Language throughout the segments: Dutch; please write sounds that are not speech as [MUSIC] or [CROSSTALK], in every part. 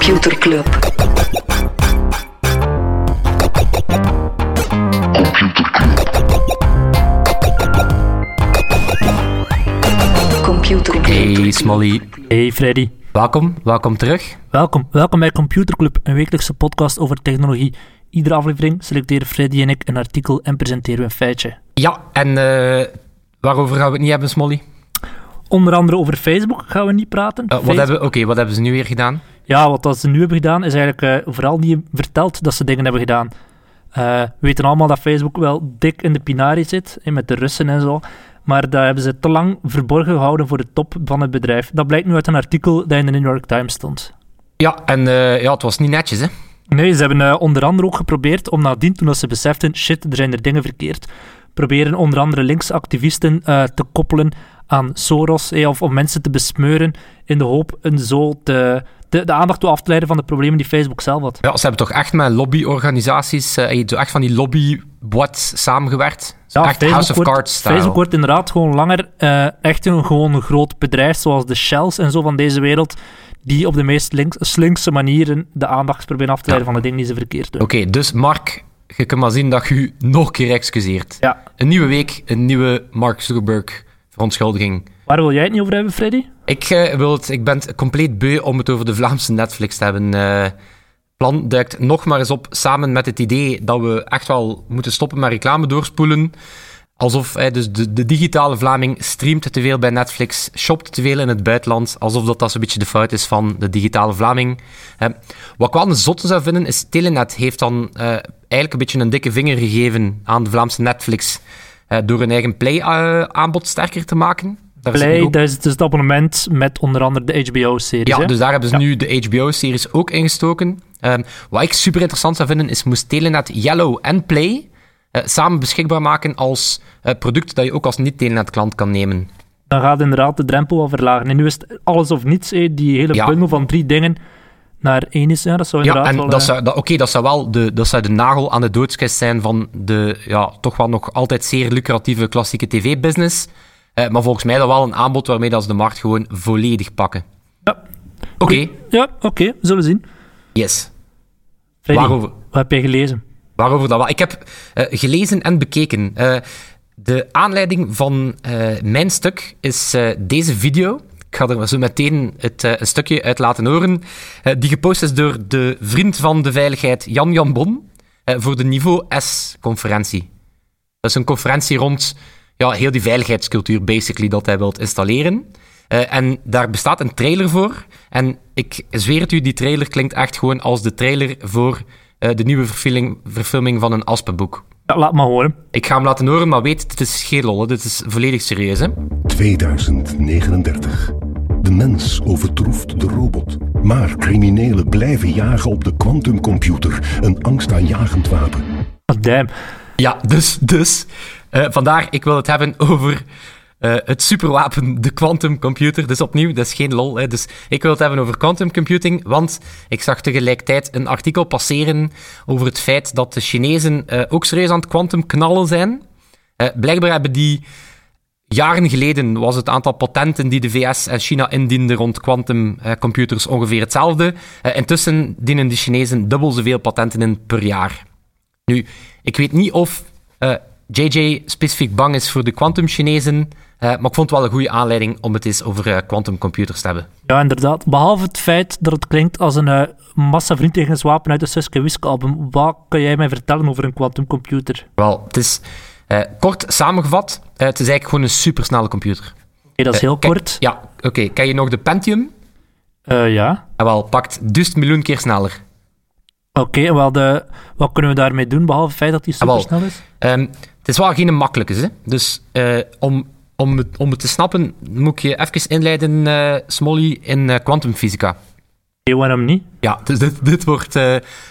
Computer Club. Computer Club. Hey Smolly, Hey Freddy, welkom, welkom terug. welkom. Welkom bij Computer Club, een wekelijkse podcast over technologie. Iedere aflevering selecteren Freddy en ik een artikel en presenteren we een feitje. Ja, en eh, waarover gaan we het niet hebben, Smolly? Onder andere over Facebook gaan we niet praten. Eh, wat hebben, Oké, wat hebben ze nu weer gedaan? Ja, wat dat ze nu hebben gedaan is eigenlijk eh, vooral niet verteld dat ze dingen hebben gedaan. Eh, we weten allemaal dat Facebook wel dik in de pinari zit, eh, met de Russen en zo. Maar dat hebben ze te lang verborgen gehouden voor de top van het bedrijf. Dat blijkt nu uit een artikel dat in de New York Times stond. Ja, en eh, ja, het was niet netjes, hè? Nee, ze hebben onder andere ook geprobeerd om nadien, toen ze beseften, shit, er zijn er dingen verkeerd, proberen onder andere linksactivisten te koppelen aan Soros, eh, of om mensen te besmeuren in de hoop een zo te, de, de aandacht toe af te leiden van de problemen die Facebook zelf had. Ja, ze hebben toch echt met lobbyorganisaties, zo echt van die lobbybots samengewerkt. Ja, echt House of wordt, Cards style. Facebook wordt inderdaad gewoon langer eh, echt een, gewoon een groot bedrijf, zoals de Shells en zo van deze wereld, die op de meest links, slinkse manieren de aandacht proberen af te leiden van de dingen die ze verkeerd doen. Oké, dus Mark, je kunt maar zien dat je u nog een keer excuseert. Ja. Een nieuwe week, een nieuwe Mark Zuckerberg verontschuldiging. Waar wil jij het niet over hebben, Freddy? Ik, eh, wil het, ik ben compleet beu om het over de Vlaamse Netflix te hebben. Eh plan duikt nog maar eens op, samen met het idee dat we echt wel moeten stoppen met reclame doorspoelen. Alsof dus de, de digitale Vlaming streamt te veel bij Netflix, shopt te veel in het buitenland, alsof dat, dat zo'n beetje de fout is van de digitale Vlaming. Wat ik wel een zotte zou vinden, is Telenet heeft dan eh, eigenlijk een beetje een dikke vinger gegeven aan de Vlaamse Netflix door hun eigen Play-aanbod sterker te maken. Daar Play, dat is dus het abonnement met onder andere de HBO-series. ja, hè? dus daar hebben ze nu de HBO-series ook ingestoken. Ehm, wat ik super interessant zou vinden, is moest Telenet Yellow en Play eh, samen beschikbaar maken als eh, product dat je ook als niet-Telenet-klant kan nemen. Dan gaat inderdaad de drempel wel verlagen. En nu is het alles of niets, die hele Ja. bundel van drie dingen naar één is. Ja, dat zou Ja, inderdaad en wel... dat eh, zou, dat, oké, dat zou wel de, dat zou de nagel aan de doodskist zijn van de ja, toch wel nog altijd zeer lucratieve klassieke tv-business. Eh, maar volgens mij dat wel een aanbod waarmee dat ze de markt gewoon volledig pakken. Ja, Oké, ja oké, we zullen zien. yes. Freddy, Waarover? wat heb jij gelezen? Waarover dat wel? Ik heb eh, gelezen en bekeken. Eh, de aanleiding van mijn stuk is deze video. Ik ga er zo meteen het, een stukje uit laten horen. die gepost is door de vriend van de veiligheid Jan Jan Bon voor de Niveau S-conferentie. Dat is een conferentie rond ja, heel die veiligheidscultuur, basically, dat hij wilt installeren. Eh, en daar bestaat een trailer voor. En ik zweer het u, die trailer klinkt echt gewoon als de trailer voor eh, de nieuwe verfilming, verfilming van een Aspenboek. Ja, laat maar horen. Ik ga hem laten horen, maar weet, dit is geen lol. Dit is volledig serieus. Hè? 2039. De mens overtroeft de robot. Maar criminelen blijven jagen op de quantumcomputer, een angstaanjagend wapen. Oh, damn. Ja, dus, dus eh, vandaar, ik wil het hebben over eh, het superwapen, de quantum computer. Dus opnieuw, dat is geen lol. Hè. Dus ik wil het hebben over quantum computing, want ik zag tegelijkertijd een artikel passeren over het feit dat de Chinezen eh, ook serieus aan het quantum knallen zijn. Blijkbaar hebben die jaren geleden was het aantal patenten die de VS en China indienden rond quantumcomputers ongeveer hetzelfde. Intussen dienen de Chinezen dubbel zoveel patenten in per jaar. Nu, ik weet niet of JJ specifiek bang is voor de quantum-Chinezen, eh, maar ik vond het wel een goede aanleiding om het eens over eh, quantumcomputers te hebben. Ja, inderdaad. Behalve het feit dat het klinkt als een uh, massa-vriendtegenswapen uit de Suske Wisk-album, wat kan jij mij vertellen over een quantumcomputer? Wel, het is eh, kort samengevat, eh, het is eigenlijk gewoon een supersnelle computer. Oké, dat is heel Eh, kort. Ja, oké. Ken je nog de Pentium? Eh, ja. En wel, pakt duizend miljoen keer sneller. Oké, wel de, wat kunnen we daarmee doen, behalve het feit dat die Ah, wel. supersnel is? Ehm, het is wel geen makkelijke, hè? Dus eh, om, om, het, om het te snappen, moet ik je even inleiden, eh, Smolly, in eh, kwantumfysica. Oké, waarom niet? Ja, dus dit, dit, wordt,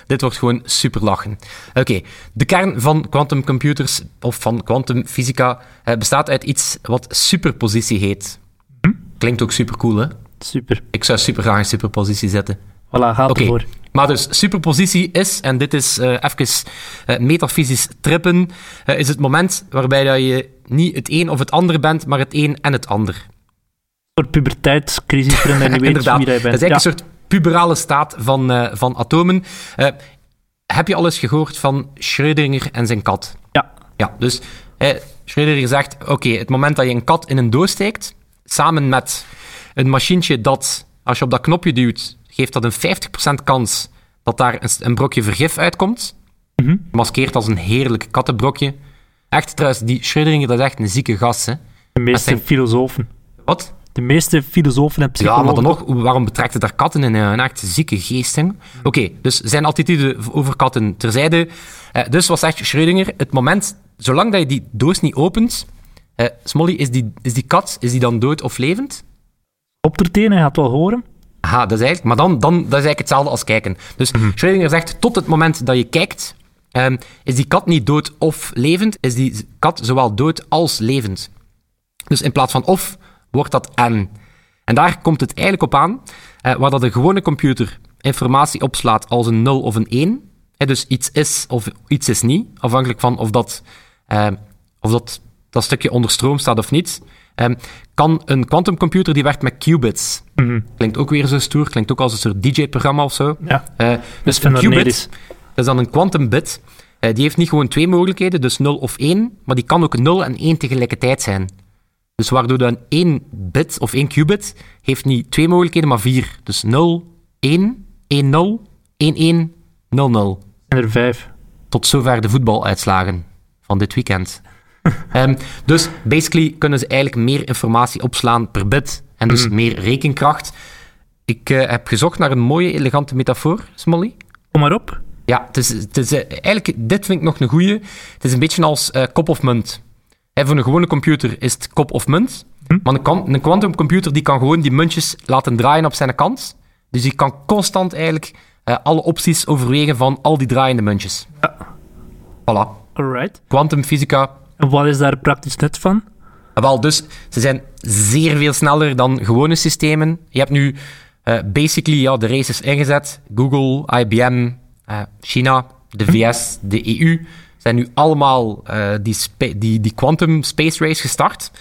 dit wordt gewoon super lachen. Oké, de kern van quantumcomputers, of van quantumfysica, eh, bestaat uit iets wat superpositie heet. Klinkt ook super cool, hè? Super. Ik zou super graag in superpositie zetten. Voilà, gaat Oké, ervoor. maar dus superpositie is, en dit is eh even eh, metafysisch trippen, eh, is het moment waarbij dat je niet het een of het ander bent, maar het een en het ander. Een soort puberteitscrisis waarin je [LAUGHS] weet wie jij dat is bent. eigenlijk een soort puberale staat van, van atomen. Heb je al eens gehoord van Schrödinger en zijn kat? Ja. Ja, dus Schrödinger zegt, oké, het moment dat je een kat in een doos steekt, samen met een machientje dat, als je op dat knopje duwt, geeft dat een 50% kans dat daar een, een brokje vergif uitkomt. Maskeert als een heerlijk kattenbrokje. Echt, trouwens, die Schrödinger, dat is echt een zieke gast, hè. De meeste zijn- filosofen. Wat? De meeste filosofen en Ja, psychologen. maar dan nog, waarom betrekt het daar katten in? Een echt zieke geest, hè? Oké, dus zijn attitude over katten terzijde. Eh, dus wat zegt Schrödinger? Het moment, zolang dat je die doos niet opent... eh, Smolly, is die, is die kat is die dan dood of levend? Op de tenen, hij gaat wel horen. Aha, dat is eigenlijk, maar dan, dan dat is eigenlijk hetzelfde als kijken. Dus Schrödinger zegt, tot het moment dat je kijkt, ehm, is die kat niet dood of levend, is die kat zowel dood als levend. Dus in plaats van of, wordt dat en. En daar komt het eigenlijk op aan, eh, waar dat een gewone computer informatie opslaat als een 0 of een 1, hè, dus iets is of iets is niet, afhankelijk van of dat, eh, of dat, dat stukje onder stroom staat of niet, eh, kan een quantumcomputer die werkt met qubits. Klinkt ook weer zo stoer, klinkt ook als een soort DJ-programma of zo. Ja. Eh, dus een qubit, dat is dan een quantum bit. Eh, die heeft niet gewoon twee mogelijkheden, dus 0 of 1, maar die kan ook 0 en 1 tegelijkertijd zijn. Dus waardoor dan één bit of één qubit heeft niet twee mogelijkheden, maar vier. Dus 0, 1, 1, 0, 1, 1, 0, 0. En er vijf. Tot zover de voetbaluitslagen van dit weekend. [LAUGHS] Ehm, dus basically kunnen ze eigenlijk meer informatie opslaan per bit en dus meer rekenkracht. Ik eh, heb gezocht naar een mooie, elegante metafoor, Smolly. Kom maar op. Ja, het is, het is, eh, eigenlijk, dit vind ik nog een goeie. Het is een beetje als eh, kop of munt. Voor een gewone computer is het kop of munt. Maar een, een quantumcomputer die kan gewoon die muntjes laten draaien op zijn kant. Dus die kan constant eigenlijk alle opties overwegen van al die draaiende muntjes. Ja. Voilà. Alright. Quantumfysica. En wat is daar praktisch nut van? Ah, Wel, dus ze zijn zeer veel sneller dan gewone systemen. Je hebt nu eh, basically ja, de races ingezet. Google, IBM, eh, China, de VS, de EU zijn nu allemaal eh, die, die, die quantum space race gestart.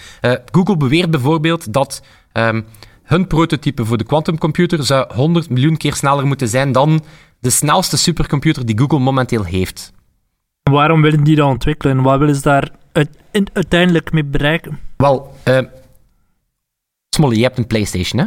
Google beweert bijvoorbeeld dat ehm, hun prototype voor de quantumcomputer zou 100 miljoen keer sneller moeten zijn dan de snelste supercomputer die Google momenteel heeft. Waarom willen die dat ontwikkelen? Wat willen ze daar in- uiteindelijk mee bereiken? Wel, Smolly, je hebt een PlayStation, hè?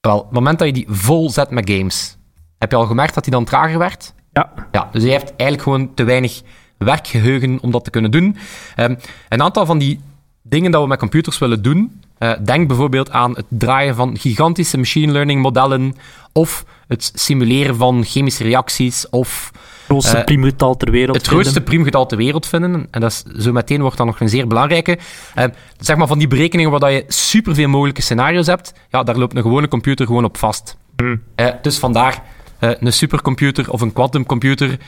Wel, op het moment dat je die vol zet met games, heb je al gemerkt dat die dan trager werd? Ja. Ja, dus je hebt eigenlijk gewoon te weinig werkgeheugen om dat te kunnen doen. Ehm, een aantal van die dingen dat we met computers willen doen, eh, denk bijvoorbeeld aan het draaien van gigantische machine learning modellen, of het simuleren van chemische reacties, of grootste Eh, priemgetal ter wereld. het grootste priemgetal ter wereld vinden. En dat is, zo meteen wordt dat nog een zeer belangrijke. Eh, zeg maar van die berekeningen waar dat je superveel mogelijke scenario's hebt, ja, daar loopt een gewone computer gewoon op vast. Eh, dus vandaar een supercomputer of een quantumcomputer.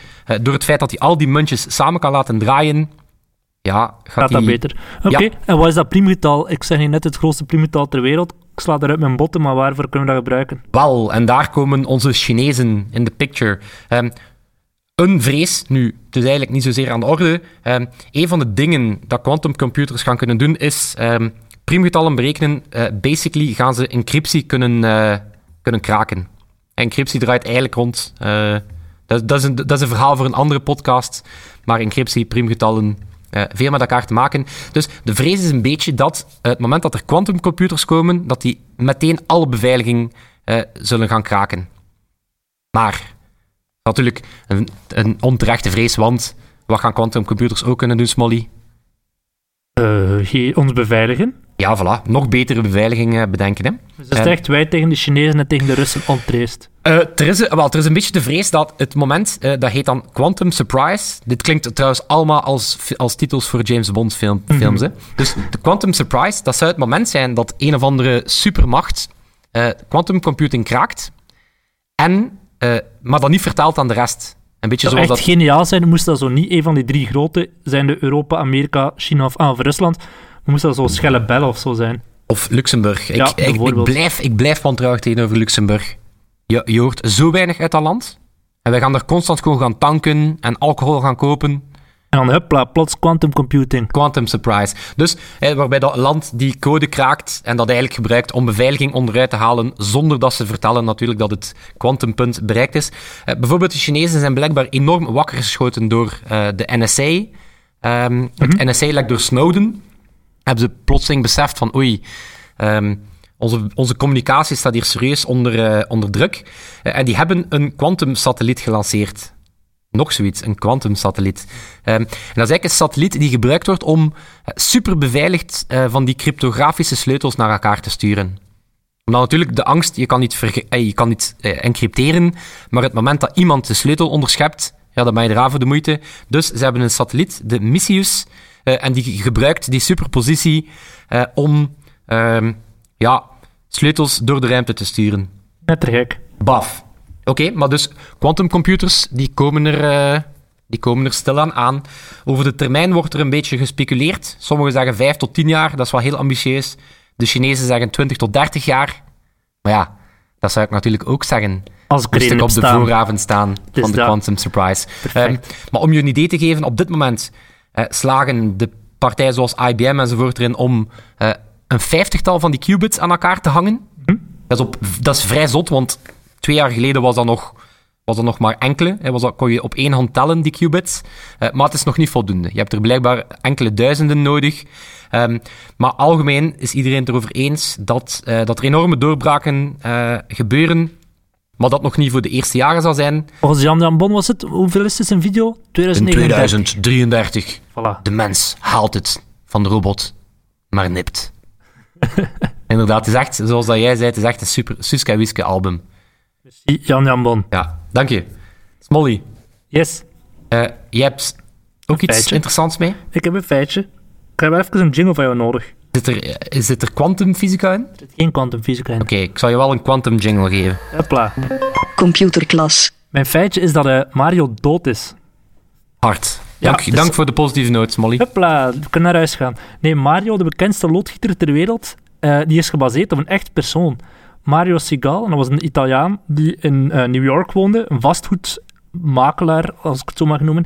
door het feit dat hij al die muntjes samen kan laten draaien, ja, gaat, Gaat dat die- beter. Oké, en wat is dat priemgetal? Ik zeg hier net het grootste priemgetal ter wereld. Ik sla daaruit mijn botten, maar waarvoor kunnen we dat gebruiken? Wel, en daar komen onze Chinezen in de picture. Ehm, een vrees, nu, het is eigenlijk niet zozeer aan de orde. Ehm, een van de dingen dat quantumcomputers gaan kunnen doen, is ehm priemgetallen berekenen. Eh, basically gaan ze encryptie kunnen, eh, kunnen kraken. Encryptie draait eigenlijk rond. eh, dat, dat, is een, dat is een verhaal voor een andere podcast. Maar encryptie, priemgetallen, veel met elkaar te maken. Dus de vrees is een beetje dat het moment dat er quantumcomputers komen, dat die meteen alle beveiliging zullen gaan kraken. Maar natuurlijk een, een onterechte vrees, want wat gaan quantumcomputers ook kunnen doen, Smolly? Eh, ge- ons beveiligen. Ja, voilà. Nog betere beveiliging eh, bedenken, hè. Dus dat is Eh, echt wij tegen de Chinezen en tegen de Russen ontreest. Eh, er, is, wel, er is een beetje de vrees dat het moment, dat heet dan Quantum Surprise. Dit klinkt trouwens allemaal als, als titels voor James Bond film, films. Hè. Dus de Quantum Surprise, dat zou het moment zijn dat een of andere supermacht quantum computing kraakt, en, eh, maar dat niet vertaalt aan de rest. Een beetje zou zoals echt dat... geniaal zijn, moest dat zo niet een van die drie grote zijn, de Europa, Amerika, China of, ah, of Rusland, moest dat zo Schelle Bell of zo zijn. Of Luxemburg. Ik, Ja, ik, ik, blijf, ik blijf wantrouwig tegenover Luxemburg. Je, je hoort zo weinig uit dat land. En wij gaan er constant gewoon gaan tanken en alcohol gaan kopen. En dan huppla, plots quantum computing. Quantum Surprise. Dus hè, waarbij dat land die code kraakt en dat eigenlijk gebruikt om beveiliging onderuit te halen, zonder dat ze vertellen natuurlijk dat het quantumpunt bereikt is. Eh, bijvoorbeeld de Chinezen zijn blijkbaar enorm wakker geschoten door eh, de NSA. Ehm, Het NSA lekt door Snowden. Hebben ze plotseling beseft van oei, ehm, onze, onze communicatie staat hier serieus onder, eh, onder druk. En die hebben een quantum-satelliet gelanceerd. Nog zoiets, een quantum-satelliet. Ehm, en dat is eigenlijk een satelliet die gebruikt wordt om eh, super beveiligd eh, van die cryptografische sleutels naar elkaar te sturen. Omdat natuurlijk de angst, je kan niet, eh, je kan niet eh, encrypteren, maar het moment dat iemand de sleutel onderschept, ja, dan ben je eraan voor de moeite. Dus ze hebben een satelliet, de Missius, en die gebruikt die superpositie om ehm, ja, sleutels door de ruimte te sturen. Net te gek. Baf. Oké, maar dus quantumcomputers, die komen er... eh, die komen er stilaan aan. Over de termijn wordt er een beetje gespeculeerd. Sommigen zeggen 5 tot 10 jaar, dat is wel heel ambitieus. De Chinezen zeggen 20 tot 30 jaar. Maar ja, dat zou ik natuurlijk ook zeggen. Als ik één ik op de vooravond staan van de dat. Quantum Surprise. Perfect. Ehm, maar om je een idee te geven, op dit moment eh, slagen de partijen zoals IBM enzovoort erin om eh, een vijftigtal van die qubits aan elkaar te hangen. Hm? Dat, is op, dat is vrij zot, want twee jaar geleden was dat nog, was dat nog maar enkele. Hè, was dat, kon je op één hand tellen, die qubits. Eh, maar het is nog niet voldoende. Je hebt er blijkbaar enkele duizenden nodig. Ehm, maar algemeen is iedereen het erover eens dat, eh, dat er enorme doorbraken eh, gebeuren. Maar dat nog niet voor de eerste jaren zal zijn. Volgens Jan Jan Bon was het, hoeveel is het in video? In 2039. 2033. Voilà. De mens haalt het van de robot, maar nipt. [LAUGHS] Inderdaad, het is echt, zoals dat jij zei, het is echt een super Suska Wiske album. Jan Jan Bon. Ja, dank je. Smolly, Yes, eh, jij hebt ook iets feitje. interessants mee? ik heb een feitje. Ik heb even een jingle van jou nodig. Zit er, eh, zit er quantumfysica in? Er zit geen kwantumfysica in. Oké, ik zal je wel een quantum jingle geven. Hopla. Computerklas. Mijn feitje is dat eh, Mario dood is. Hard. Ja, Dank, dus- dank voor de positieve noot, Smolly. Hopla, we kunnen naar huis gaan. Nee, Mario, de bekendste loodgieter ter wereld, eh, die is gebaseerd op een echt persoon. Mario Segal, en dat was een Italiaan die in eh, New York woonde, een vastgoedmakelaar, als ik het zo mag noemen.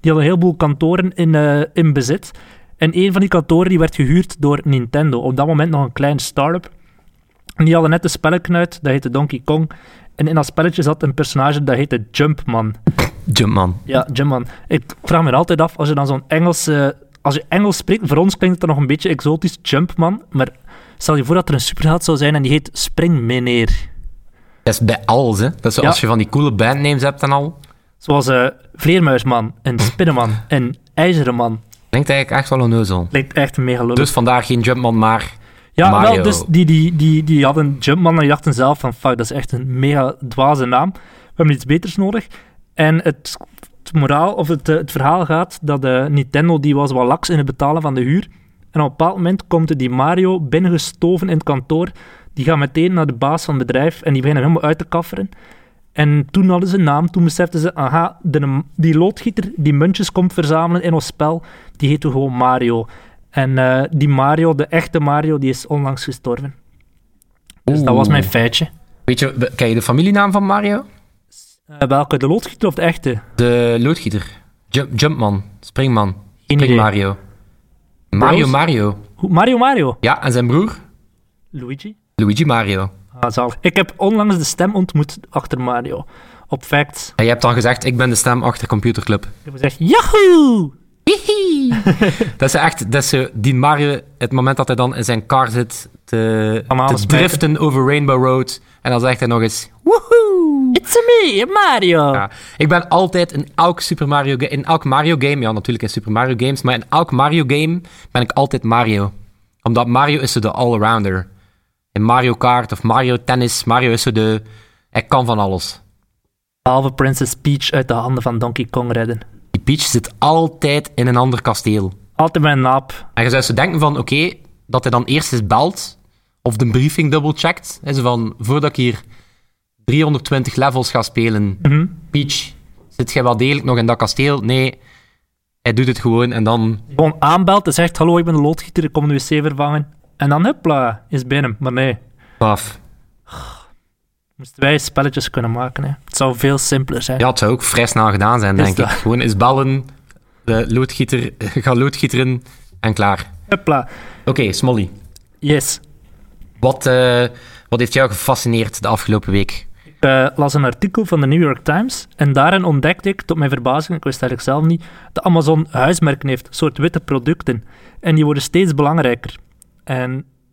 Die had een heleboel kantoren in, eh, in bezit. En een van die kantoren die werd gehuurd door Nintendo. Op dat moment nog een kleine start-up. En die hadden net een spelletje uit, dat heette Donkey Kong. En in dat spelletje zat een personage dat heette Jumpman. Jumpman. Ja, Jumpman. Ik vraag me altijd af, als je dan zo'n Engels... eh, als je Engels spreekt, voor ons klinkt het nog een beetje exotisch, Jumpman. Maar stel je voor dat er een superheld zou zijn en die heet Springmeneer. Dat is bij alles, hè. Dat is Ja. als je van die coole bandnames hebt en al. Zoals eh Vleermuisman en Spinnenman en IJzerenman. Klinkt eigenlijk echt wel een neuzel. Lijkt echt mega leuk. Dus vandaar geen Jumpman, maar... ja, Mario. wel, dus die, die, die, die hadden Jumpman en die dachten zelf van, fuck, dat is echt een mega dwaze naam. We hebben iets beters nodig. En het, het moraal, of het, eh, het verhaal gaat dat de Nintendo, die was wel laks in het betalen van de huur. En op een bepaald moment komt die Mario binnengestoven in het kantoor. Die gaat meteen naar de baas van het bedrijf en die beginnen hem helemaal uit te kafferen. En toen hadden ze een naam, toen beseften ze, aha, de, die loodgieter die muntjes komt verzamelen in ons spel, die heet gewoon Mario. En eh, die Mario, de echte Mario, die is onlangs gestorven. Dus dat was Oeh. mijn feitje. Weet je, ken je de familienaam van Mario? Eh, welke, de loodgieter of de echte? De loodgieter. Jump, Jumpman. Springman. Spring. Mario. Mario Bros? Mario. Mario Mario? Ja, en zijn broer? Luigi? Luigi Mario. Ah, zalig. Ik heb onlangs de stem ontmoet achter Mario. Op Facts. En je hebt dan gezegd, ik ben de stem achter Computerclub. Ik heb gezegd, Yahoo! [LAUGHS] Dat is echt, dat is die Mario, het moment dat hij dan in zijn car zit te, Bananen te driften over Rainbow Road. En dan zegt hij nog eens, woehoe! It's me, Mario! Ja, ik ben altijd in elk Super Mario in elk Mario game, ja natuurlijk in Super Mario games, maar in elk Mario game ben ik altijd Mario. Omdat Mario is zo de all-rounder. In Mario Kart of Mario Tennis, Mario is zo de... Hij kan van alles. Behalve Princess Peach uit de handen van Donkey Kong redden. Die Peach zit altijd in een ander kasteel. Altijd bij een naap. En je zou zo denken van, oké, dat hij dan eerst eens belt, of de briefing double-checkt. Hè, zo van, voordat ik hier 320 levels ga spelen, Mhm. Peach, zit jij wel degelijk nog in dat kasteel? Nee, hij doet het gewoon en dan... Gewoon aanbelt en zegt, hallo, ik ben de loodgieter, ik kom de wc vervangen. En dan, hupla, is binnen. Maar nee, Paf. moesten wij spelletjes kunnen maken. Hè. Het zou veel simpeler zijn. Ja, het zou ook vrij snel gedaan zijn, Is denk dat? ik. Gewoon eens bellen, de loodgieter, ga loodgieteren en klaar. Hopla. Oké, Smolly. Yes. Wat, eh, wat heeft jou gefascineerd de afgelopen week? Ik eh, las een artikel van de New York Times en daarin ontdekte ik, tot mijn verbazing, ik wist eigenlijk zelf niet, dat Amazon huismerken heeft, een soort witte producten. En die worden steeds belangrijker. En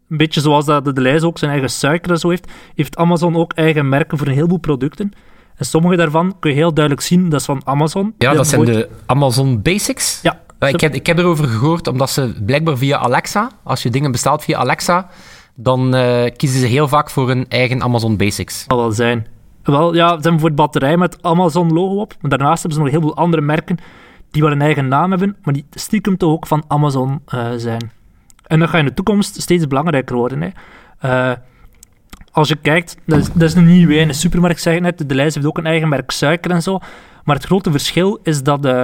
een beetje zoals dat de lijst ook zijn eigen suiker en zo heeft, heeft Amazon ook eigen merken voor een heleboel producten. En sommige daarvan kun je heel duidelijk zien, dat is van Amazon. Ja, dat zijn de Amazon Basics. Ja. Ik, heb, ik heb erover gehoord, omdat ze blijkbaar via Alexa, als je dingen bestelt via Alexa, dan eh, kiezen ze heel vaak voor een eigen Amazon Basics. zal wel zijn. Wel, ja, ze hebben voor batterij met Amazon-logo op, maar daarnaast hebben ze nog heel veel andere merken die wel een eigen naam hebben, maar die stiekem toch ook van Amazon eh, zijn. En dat gaat in de toekomst steeds belangrijker worden. Hè. Eh, als je kijkt, dat is, dat is een nieuwe in de supermarkt, zeg net, de lijst heeft ook een eigen merk suiker en zo, maar het grote verschil is dat eh,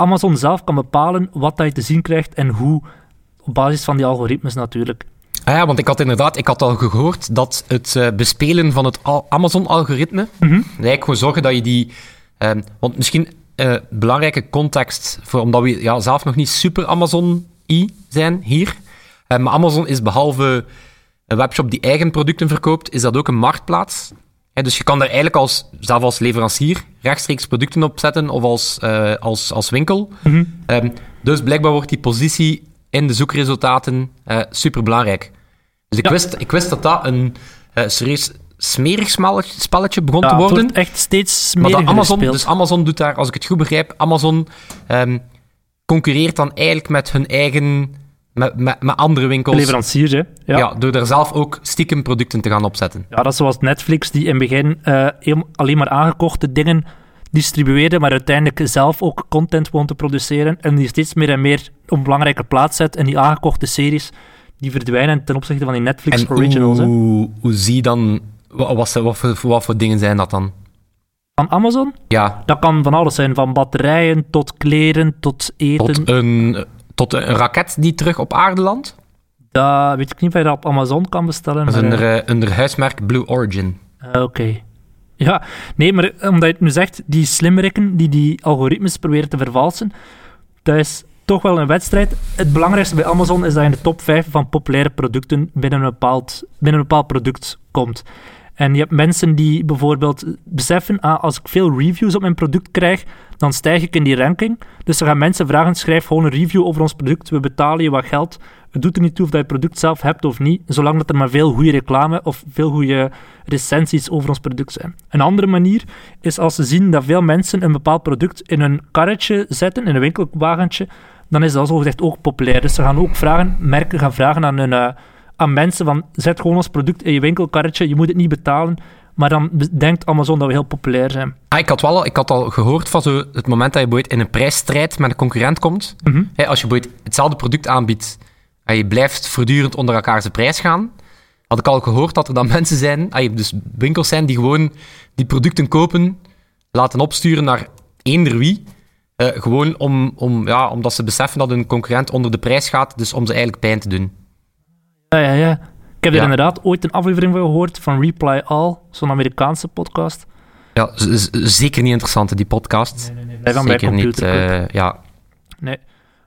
Amazon zelf kan bepalen wat dat je te zien krijgt en hoe, op basis van die algoritmes natuurlijk. Ah ja, want ik had inderdaad, ik had al gehoord dat het eh, bespelen van het Al- Amazon-algoritme, eigenlijk gewoon zorgen dat je die... ehm, want misschien eh, belangrijke context, voor, omdat we ja, zelf nog niet super Amazon-i zijn hier. Eh, maar Amazon is behalve een webshop die eigen producten verkoopt, is dat ook een marktplaats. Dus je kan daar eigenlijk als, zelf als leverancier rechtstreeks producten op zetten of als, eh, als, als winkel. Mhm. Ehm, dus blijkbaar wordt die positie in de zoekresultaten super belangrijk. Dus ik, Ja. wist, ik wist dat dat een eh, serieus smerig spelletje, begon Ja, te het worden. wordt echt steeds smeriger Amazon, dus Amazon doet daar, als ik het goed begrijp, Amazon ehm, concurreert dan eigenlijk met hun eigen, met, met, met andere winkels. Leveranciers, hè. Ja. Ja. Ja. door daar zelf ook stiekem producten te gaan opzetten. dat is zoals Netflix, die in het begin eh, alleen maar aangekochte dingen distribueerde, maar uiteindelijk zelf ook content won te produceren en die steeds meer en meer een belangrijke plaats zet. En die aangekochte series, die verdwijnen ten opzichte van die Netflix En originals. hè. hoe, hoe zie je dan, wat, wat, wat, voor, wat voor dingen zijn dat dan? Van Amazon, Ja, dat kan van alles zijn, van batterijen tot kleren tot eten. tot een, tot een raket die terug op aarde landt. Dat weet ik niet of je dat op Amazon kan bestellen. Dat is maar, onder, eh, eh, onder huismerk Blue Origin. Ah, Oké. Ja, nee, maar eh, omdat je het nu zegt, die slimmerikken die die algoritmes proberen te vervalsen, dat is toch wel een wedstrijd. Het belangrijkste bij Amazon is dat je in de top 5 van populaire producten binnen een bepaald, binnen een bepaald product komt. En je hebt mensen die bijvoorbeeld beseffen, ah, als ik veel reviews op mijn product krijg, dan stijg ik in die ranking. Dus dan gaan mensen vragen, schrijf gewoon een review over ons product, we betalen je wat geld. Het doet er niet toe of dat je het product zelf hebt of niet, zolang dat er maar veel goede reclame of veel goede recensies over ons product zijn. Een andere manier is als ze zien dat veel mensen een bepaald product in een karretje zetten, in een winkelwagentje, dan is dat zogezegd ook populair. Dus ze gaan ook vragen, merken gaan vragen aan, hun, eh, aan mensen van zet gewoon ons product in je winkelkarretje, je moet het niet betalen. Maar dan denkt Amazon dat we heel populair zijn. Ah, ik, had wel, al- ik had al gehoord van zo het moment dat je in een prijsstrijd met een concurrent komt. Mhm. Als je hetzelfde product aanbiedt en je blijft voortdurend onder elkaar zijn prijs gaan, had ik al gehoord dat er dan [LAUGHS] mensen zijn, ah, dus winkels zijn die gewoon die producten kopen, laten opsturen naar eender wie. eh, gewoon om, om, ja, omdat ze beseffen dat een concurrent onder de prijs gaat, dus om ze eigenlijk pijn te doen. Ja, ja, ja. Ik heb er inderdaad ooit een aflevering van gehoord van Reply All, zo'n Amerikaanse podcast. Ja, zeker niet interessant, die podcast. Blijf aan bij zeker niet. Eh, ja. Nee.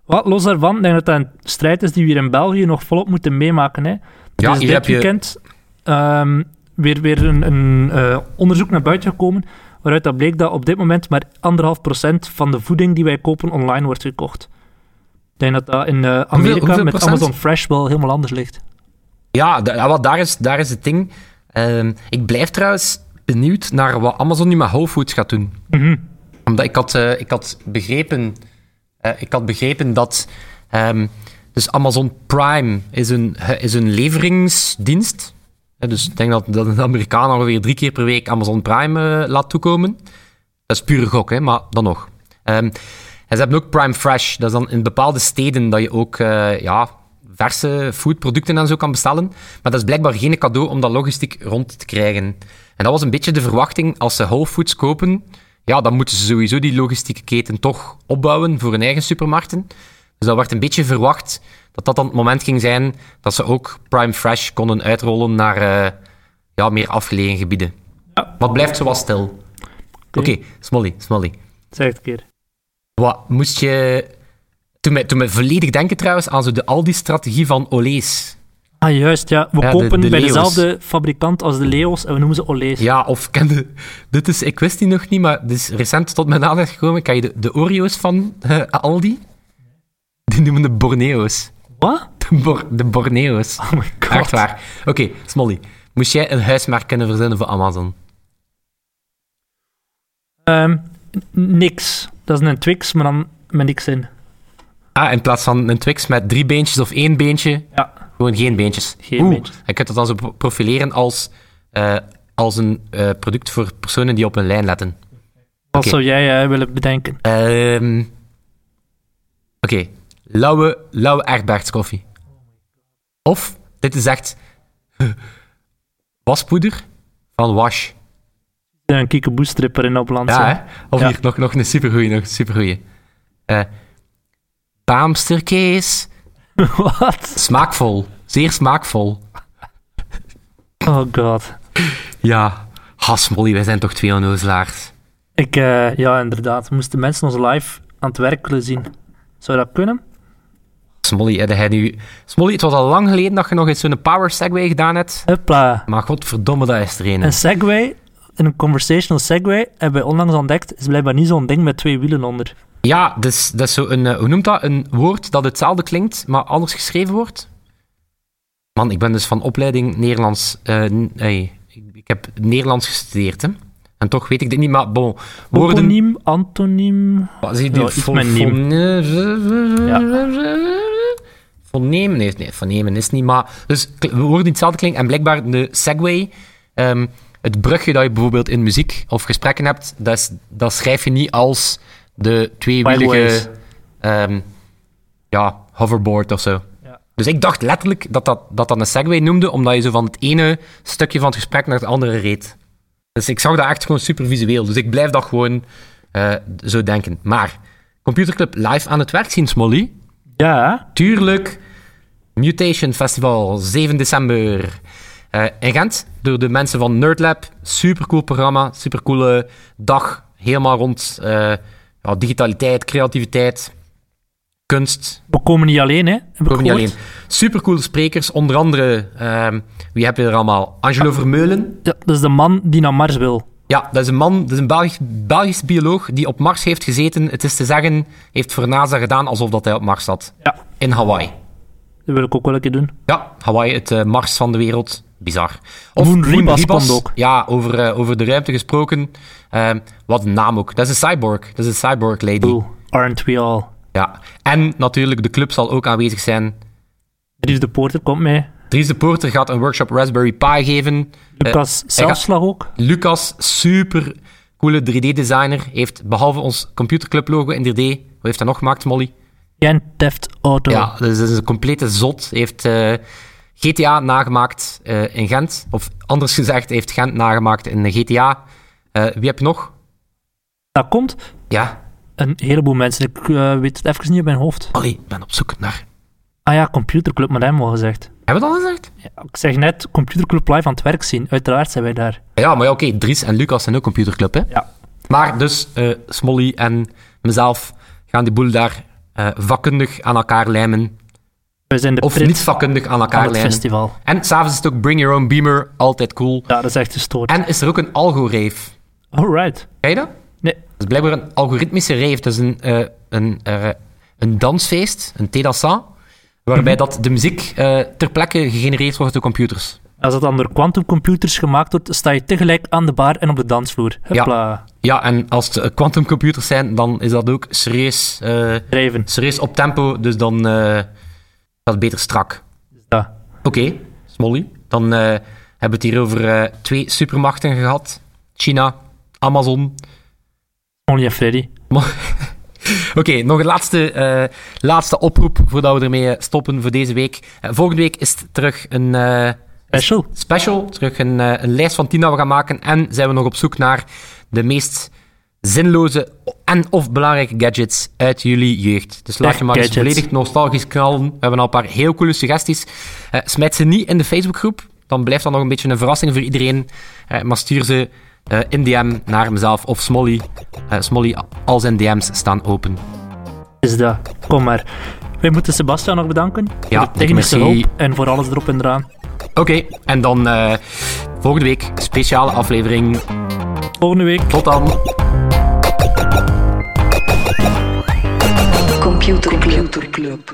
Wat, los daarvan, denk dat dat een strijd is die we hier in België nog volop moeten meemaken. Hè. Ja, is hier dit heb je- weekend ehm, weer, weer een, een eh, onderzoek naar buiten gekomen, waaruit dat bleek dat op dit moment maar anderhalf procent van de voeding die wij kopen online wordt gekocht. Ik denk dat dat in eh, Amerika hoeveel met procent? Amazon Fresh wel helemaal anders ligt. Ja, ja, wat daar, is, daar is het ding. Ehm, ik blijf trouwens benieuwd naar wat Amazon nu met Whole Foods gaat doen. Mhm. Omdat ik had, eh, ik had, begrepen, eh, ik had begrepen dat... ehm, dus Amazon Prime is een, is een leveringsdienst. Eh, dus ik denk dat, dat een Amerikaan ongeveer drie keer per week Amazon Prime laat toekomen. Dat is pure gok, hè, maar dan nog. Ehm, en ze hebben ook Prime Fresh. Dat is dan in bepaalde steden dat je ook ja, verse foodproducten en zo kan bestellen. Maar dat is blijkbaar geen cadeau om dat logistiek rond te krijgen. En dat was een beetje de verwachting. Als ze Whole Foods kopen, ja, dan moeten ze sowieso die logistieke keten toch opbouwen voor hun eigen supermarkten. Dus dat werd een beetje verwacht dat dat dan het moment ging zijn dat ze ook Prime Fresh konden uitrollen naar eh, ja, meer afgelegen gebieden. Ja. Wat blijft zoals stil. Oké, Smolly, Smolly. Zeg het een keer. Wat, moest je Toen mij, toen mij volledig denken trouwens aan zo de Aldi-strategie van Olees. Ah, juist, ja. We Ja, kopen de bij Leo's. dezelfde fabrikant als de Leo's en we noemen ze Olees. Ja, of kende... Dit is, ik wist die nog niet, maar dit is recent tot mijn aandacht gekomen. Ken je de, de Oreo's van eh, Aldi? Die noemen de Borneo's. Wat? De, Bor- de Borneo's. Oh my god. Echt waar. Oké, Smolly. Moest jij een huismerk kunnen verzinnen voor Amazon? Ehm, n- niks. Dat is een Twix, maar dan met niks in. Ah, in plaats van een Twix met drie beentjes of één beentje, Ja. gewoon geen beentjes. Geen Oeh, beentjes. Je kunt dat dan zo pro- profileren als, eh, als een eh, product voor personen die op een lijn letten. Wat Oké. zou jij eh, willen bedenken? Ehm, Oké, lauwe, lauwe. Of, dit is echt [LAUGHS] waspoeder van Wash. Een kiekeboestrip erin op land. Ja, hè? Of Ja. hier, nog, nog een supergoeie, nog een supergoeie. Eh Baamsterkees. [LAUGHS] Wat? Smaakvol. Zeer smaakvol. Oh god. Ja. Hasmolly, wij zijn toch twee onnozelaars. Ik, eh, ja, inderdaad. Moesten mensen ons live aan het werk willen zien? Zou dat kunnen? Smolly, heb jij nu... Smolly, het was al lang geleden dat je nog eens zo'n power segway gedaan hebt. Hopla. Maar godverdomme, dat is er een. Een Segway, een conversational Segway, hebben wij onlangs ontdekt, is blijkbaar niet zo'n ding met twee wielen onder. Ja, dus, dat is zo een... eh, hoe noemt dat? Een woord dat hetzelfde klinkt, maar anders geschreven wordt. Man, ik ben dus van opleiding Nederlands... eh, n- hey, ik, heb Nederlands gestudeerd, hè. En toch weet ik dit niet, maar bon... Woorden... Antoniem... Wat zie je? Ja, iets Fon- met niem. fone- Fonemen? Nee, nee, fonemen is niet, maar... Dus woorden die hetzelfde klinken. En blijkbaar de segway, ehm, het brugje dat je bijvoorbeeld in muziek of gesprekken hebt, dat, is, dat schrijf je niet als de tweewielige... Ehm ja, hoverboard of zo. Ja. Dus ik dacht letterlijk dat dat, dat dat een segway noemde, omdat je zo van het ene stukje van het gesprek naar het andere reed. Dus ik zag dat echt gewoon super visueel. Dus ik blijf dat gewoon eh, zo denken. Maar, Computerclub live aan het werk zien, Smolly? Ja, Tuurlijk. Mutation Festival, 7 december. Eh, in Gent, door de mensen van Nerdlab. Supercool programma, supercoole dag. Helemaal rond eh, ja, digitaliteit, creativiteit, kunst. we komen niet alleen, hè? Ik Ook niet alleen. Supercoole sprekers, onder andere... ehm, wie heb je er allemaal? Angelo Vermeulen. Ja, dat is de man die naar Mars wil. Ja, dat is een man, dat is een Belgisch, Belgisch bioloog die op Mars heeft gezeten. Het is te zeggen, heeft voor NASA gedaan alsof dat hij op Mars zat. Ja, In Hawaii. dat wil ik ook wel een keer doen. Ja, Hawaii, het eh, Mars van de wereld. Bizar. Of Moon Ribas komt ook. Ja, over, eh, over de ruimte gesproken. Ehm, wat een naam ook. Dat is een cyborg. Dat is een cyborg lady. Oeh, aren't we all? Ja. En natuurlijk, de club zal ook aanwezig zijn. Dries de Poorter komt mee. Dries de Poorter gaat een workshop Raspberry Pi geven. Lucas Zelfslag ook. Lucas, super coole 3D-designer, heeft behalve ons computerclub logo in 3D, wat heeft hij nog gemaakt, Molly? Gent Theft Auto. Ja, dus dat is een complete zot. Heeft eh, GTA nagemaakt eh, in Gent. Of anders gezegd, heeft Gent nagemaakt in de GTA. Eh, wie heb je nog? Dat komt. Ja, Een heleboel mensen. Ik eh, weet het even niet op mijn hoofd. Molly, ik ben op zoek naar... Ah ja, Computerclub, maar dat hebben we al gezegd. Hebben we dat al gezegd? Ja, ik zeg net, Computerclub live aan het werk zien. Uiteraard zijn wij daar. Ja, maar ja, oké, Dries en Lucas zijn ook computerclub, hè? Ja. Maar dus, eh Smolly en mezelf gaan die boel daar eh, vakkundig aan elkaar lijmen. Wij zijn de Of niet vakkundig aan elkaar aan het lijmen. festival. En s'avonds is het ook Bring Your Own Beamer, altijd cool. Ja, dat is echt gestoord. En is er ook een algo-rave. Alright. Ken je dat? Nee. Dat is blijkbaar een algoritmische rave. Dat is een, eh, een, eh, een dansfeest, een thé-dansant, waarbij dat de muziek eh, ter plekke gegenereerd wordt door computers. Als dat dan door quantumcomputers gemaakt wordt, sta je tegelijk aan de bar en op de dansvloer. Hopla. Ja, en als het quantumcomputers zijn, dan is dat ook serieus, eh, serieus op tempo, dus dan eh gaat het beter strak. Ja. Oké, Smolly. Dan eh, hebben we het hier over eh, twee supermachten gehad. China, Amazon. Only en Freddy. [LAUGHS] Oké, nog een laatste, eh, laatste oproep voordat we ermee stoppen voor deze week. Eh, volgende week is het terug een eh, Special. special, terug een, een lijst van tien dat we gaan maken. En zijn we nog op zoek naar de meest zinloze en of belangrijke gadgets uit jullie jeugd. Dus laat je maar eens volledig nostalgisch knallen. We hebben al een paar heel coole suggesties. Eh, smijt ze niet in de Facebookgroep. Dan blijft dat nog een beetje een verrassing voor iedereen. Eh, maar stuur ze eh, in DM naar mezelf of Smolly. Uh, Smolly, al zijn DM's staan open. Is dat. Kom maar. Wij moeten Sebastian nog bedanken voor ja, de technische hulp en voor alles erop en eraan. Oké, en dan eh, volgende week speciale aflevering. Volgende week. Tot dan. Computer Club.